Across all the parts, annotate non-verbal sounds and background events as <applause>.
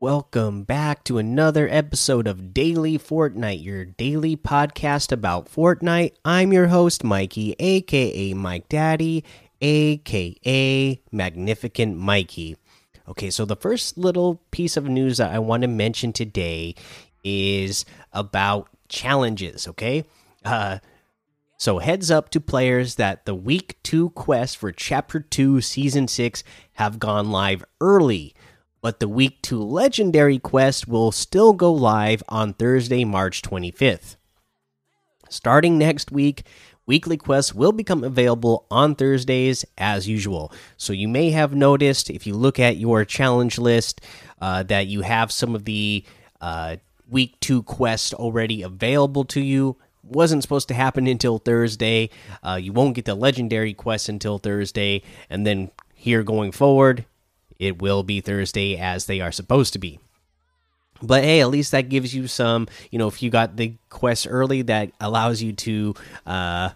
Welcome back to another episode of Daily Fortnite, your daily podcast about Fortnite. I'm your host, Mikey, aka Mike Daddy, aka Magnificent Mikey. Okay, so the first little piece of news that I want to mention today is about challenges, okay? Uh, so heads up to players that the week 2 quests for chapter 2 season 6 have gone live early but the week 2 legendary quest will still go live on Thursday, March 25th. Starting next week, weekly quests will become available on Thursdays as usual. So you may have noticed if you look at your challenge list uh, that you have some of the uh, week 2 quests already available to you. Wasn't supposed to happen until Thursday. Uh, you won't get the legendary quest until Thursday, and then here going forward, it will be Thursday as they are supposed to be. But hey, at least that gives you some, you know, if you got the quest early, that allows you to, uh,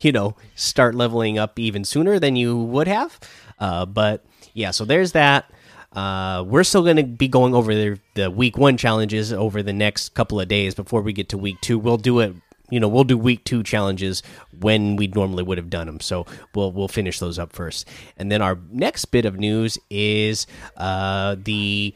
you know, start leveling up even sooner than you would have. Uh, but yeah, so there's that. Uh, we're still going to be going over the, the week one challenges over the next couple of days before we get to week two. We'll do it you know we'll do week two challenges when we normally would have done them so we'll we'll finish those up first and then our next bit of news is uh the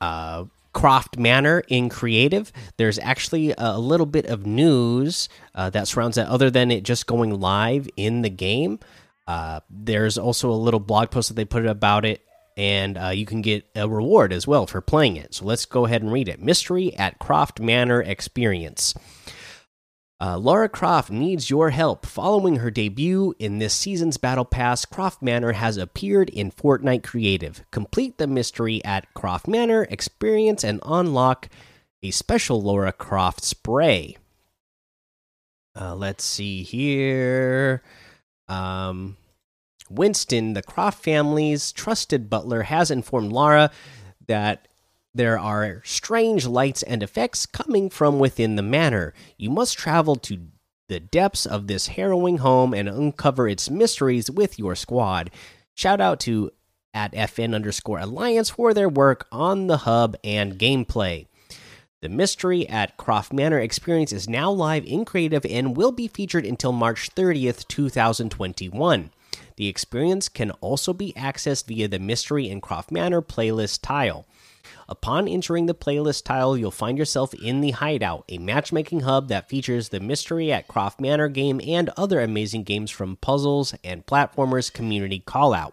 uh croft manor in creative there's actually a little bit of news uh, that surrounds that other than it just going live in the game uh, there's also a little blog post that they put about it and uh, you can get a reward as well for playing it. So let's go ahead and read it. Mystery at Croft Manor Experience. Uh, Lara Croft needs your help. Following her debut in this season's Battle Pass, Croft Manor has appeared in Fortnite Creative. Complete the mystery at Croft Manor, experience and unlock a special Laura Croft spray. Uh, let's see here. Um, Winston, the Croft family's trusted butler, has informed Laura that there are strange lights and effects coming from within the manor. You must travel to the depths of this harrowing home and uncover its mysteries with your squad. Shout out to at FN underscore Alliance for their work on the hub and gameplay. The mystery at Croft Manor experience is now live in creative and will be featured until March 30th, 2021. The experience can also be accessed via the Mystery in Croft Manor playlist tile. Upon entering the playlist tile, you'll find yourself in the Hideout, a matchmaking hub that features the Mystery at Croft Manor game and other amazing games from Puzzles and Platformers Community Callout.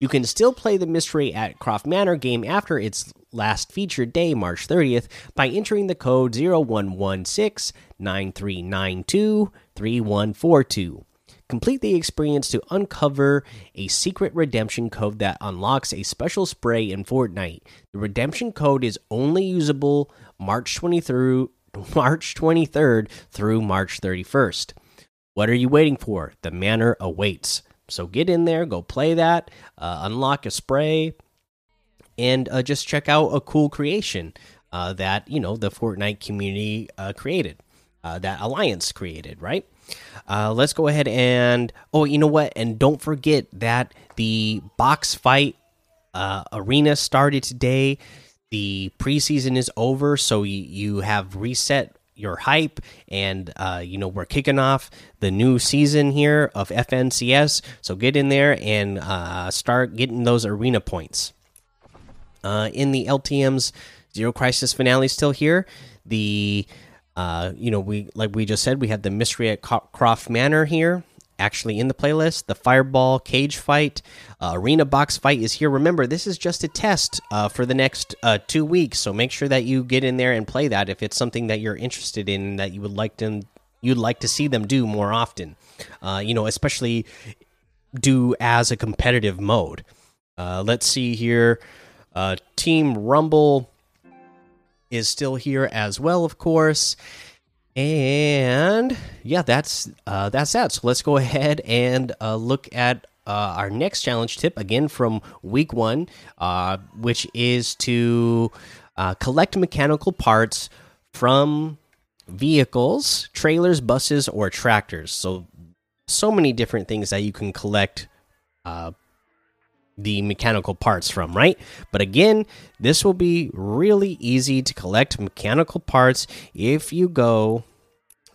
You can still play the Mystery at Croft Manor game after its last featured day, March 30th, by entering the code 0116 9392 3142. Complete the experience to uncover a secret redemption code that unlocks a special spray in Fortnite. The redemption code is only usable March 20 through <laughs> March 23rd through March 31st. What are you waiting for? The manor awaits. So get in there, go play that, uh, unlock a spray, and uh, just check out a cool creation uh, that you know the Fortnite community uh, created, uh, that Alliance created, right? Uh, let's go ahead and oh, you know what? And don't forget that the box fight uh, arena started today. The preseason is over, so you, have reset your hype, and uh, you know we're kicking off the new season here of FNCS. So get in there and uh, start getting those arena points. Uh, in the LTM's Zero Crisis finale still here. The uh, you know, we like we just said, we had the mystery at Croft Manor here, actually in the playlist. The Fireball cage fight, uh, arena box fight is here. Remember, this is just a test uh, for the next uh, two weeks, so make sure that you get in there and play that if it's something that you're interested in that you would like to you'd like to see them do more often. Uh, you know, especially do as a competitive mode. Uh, let's see here, Team Rumble is still here as well, of course. And yeah, that's uh, that's that. So let's go ahead and uh, look at uh, our next challenge tip again from week one, uh, which is to uh, collect mechanical parts from vehicles, trailers, buses, or tractors. So so many different things that you can collect uh, the mechanical parts from, right? But again, this will be really easy to collect mechanical parts if you go.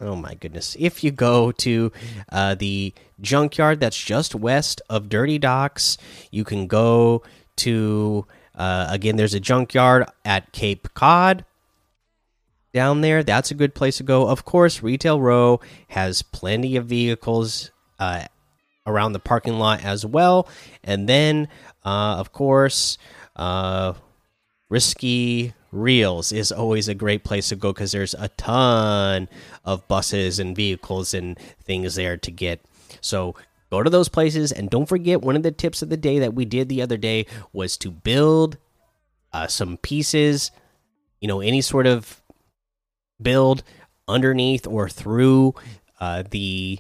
Oh my goodness! If you go to uh, the junkyard that's just west of Dirty Docks, you can go to uh, again. There's a junkyard at Cape Cod down there. That's a good place to go. Of course, Retail Row has plenty of vehicles uh, around the parking lot as well. And then, uh, of course, uh, Risky Reels is always a great place to go because there's a ton of buses and vehicles and things there to get. So go to those places and don't forget one of the tips of the day that we did the other day was to build uh, some pieces, you know, any sort of build underneath or through uh, the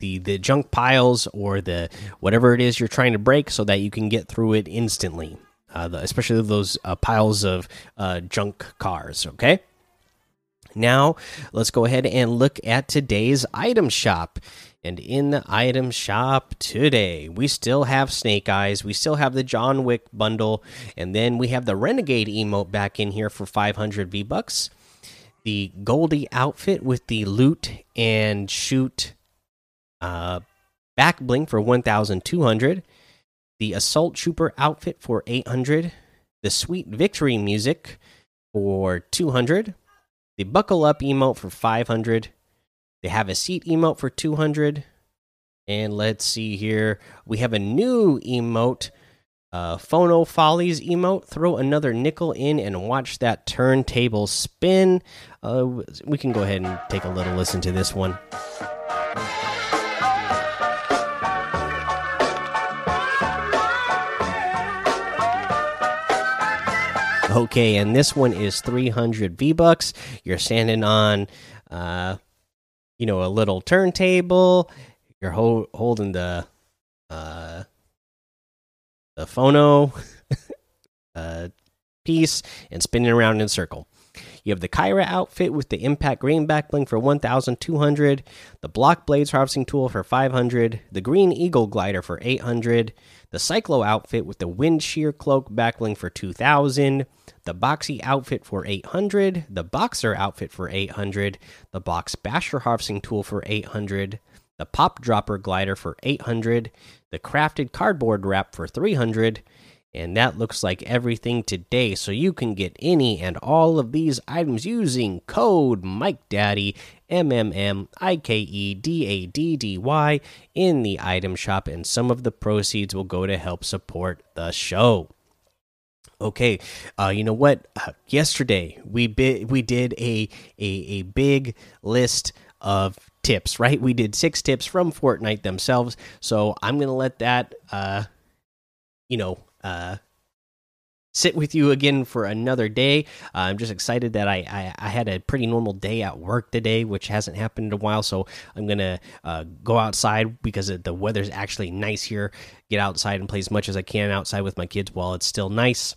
the the junk piles or the whatever it is you're trying to break so that you can get through it instantly. Uh, the, especially those uh, piles of uh, junk cars okay? Now let's go ahead and look at today's item shop. And in the item shop today we still have snake eyes we still have the john wick bundle and then we have the renegade emote back in here for 500 v bucks the goldie outfit with the loot and shoot uh, back bling for 1200 the assault trooper outfit for 800 the sweet victory music for 200 the buckle up emote for 500 they have a seat emote for 200 and let's see here. We have a new emote uh, phono follies emote. Throw another nickel in and watch that turntable spin. Uh, we can go ahead and take a little listen to this one Okay, and this one is 300 V bucks. You're standing on, uh, you know, a little turntable. You're ho holding the, uh, the phono <laughs> uh, piece and spinning around in a circle. You have the Kyra outfit with the Impact Green backbling for 1,200, the Block Blades harvesting tool for 500, the Green Eagle glider for 800, the Cyclo outfit with the Wind Shear cloak backbling for 2,000, the Boxy outfit for 800, the Boxer outfit for 800, the Box Basher harvesting tool for 800, the Pop Dropper glider for 800, the Crafted cardboard wrap for 300 and that looks like everything today. So you can get any and all of these items using code Mike Daddy M M M I K E D A D D Y in the item shop, and some of the proceeds will go to help support the show. Okay, uh, you know what? Uh, yesterday we we did a, a a big list of tips, right? We did six tips from Fortnite themselves. So I'm gonna let that, uh, you know, uh, sit with you again for another day. Uh, I'm just excited that I, I, I had a pretty normal day at work today, which hasn't happened in a while. So I'm gonna uh, go outside because the weather's actually nice here. Get outside and play as much as I can outside with my kids while it's still nice.